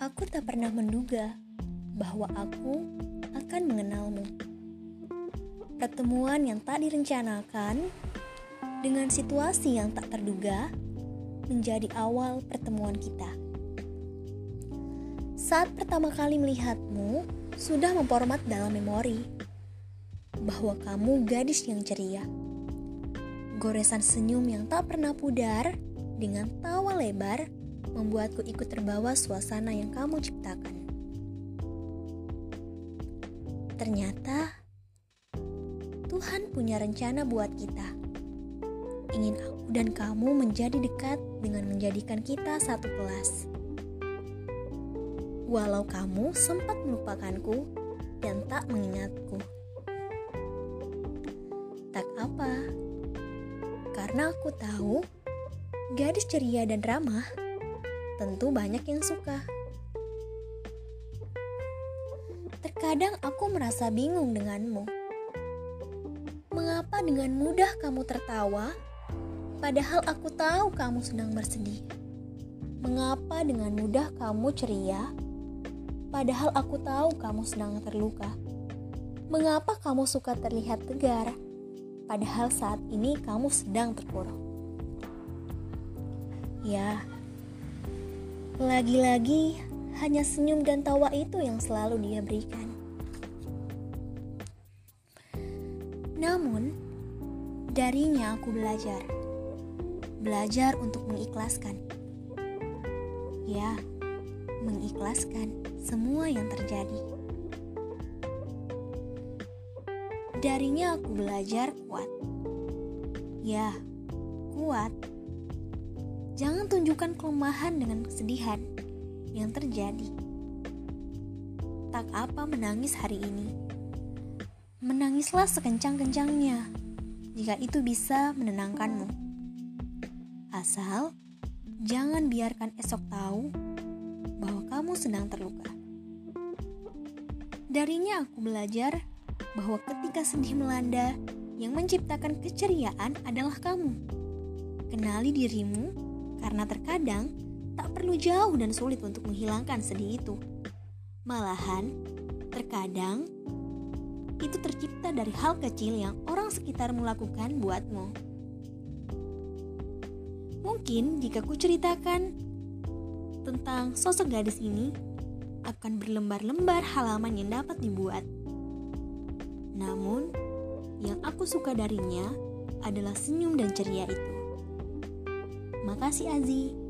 Aku tak pernah menduga bahwa aku akan mengenalmu. Pertemuan yang tak direncanakan dengan situasi yang tak terduga menjadi awal pertemuan kita. Saat pertama kali melihatmu, sudah memformat dalam memori bahwa kamu gadis yang ceria. Goresan senyum yang tak pernah pudar dengan tawa lebar membuatku ikut terbawa suasana yang kamu ciptakan. Ternyata Tuhan punya rencana buat kita. Ingin aku dan kamu menjadi dekat dengan menjadikan kita satu kelas. Walau kamu sempat melupakanku dan tak mengingatku. Tak apa, karena aku tahu gadis ceria dan ramah tentu banyak yang suka. Terkadang aku merasa bingung denganmu. Mengapa dengan mudah kamu tertawa, padahal aku tahu kamu sedang bersedih? Mengapa dengan mudah kamu ceria, padahal aku tahu kamu sedang terluka? Mengapa kamu suka terlihat tegar, padahal saat ini kamu sedang terpuruk? Ya, lagi-lagi hanya senyum dan tawa itu yang selalu dia berikan. Namun, darinya aku belajar. Belajar untuk mengikhlaskan. Ya, mengikhlaskan semua yang terjadi. Darinya aku belajar kuat. Ya, kuat Jangan tunjukkan kelemahan dengan kesedihan yang terjadi. Tak apa menangis hari ini. Menangislah sekencang-kencangnya jika itu bisa menenangkanmu. Asal jangan biarkan esok tahu bahwa kamu sedang terluka. Darinya aku belajar bahwa ketika sedih melanda, yang menciptakan keceriaan adalah kamu. Kenali dirimu karena terkadang tak perlu jauh dan sulit untuk menghilangkan sedih itu. Malahan, terkadang itu tercipta dari hal kecil yang orang sekitar melakukan buatmu. Mungkin jika ku ceritakan tentang sosok gadis ini, akan berlembar-lembar halaman yang dapat dibuat. Namun, yang aku suka darinya adalah senyum dan ceria itu. Makasih Azi.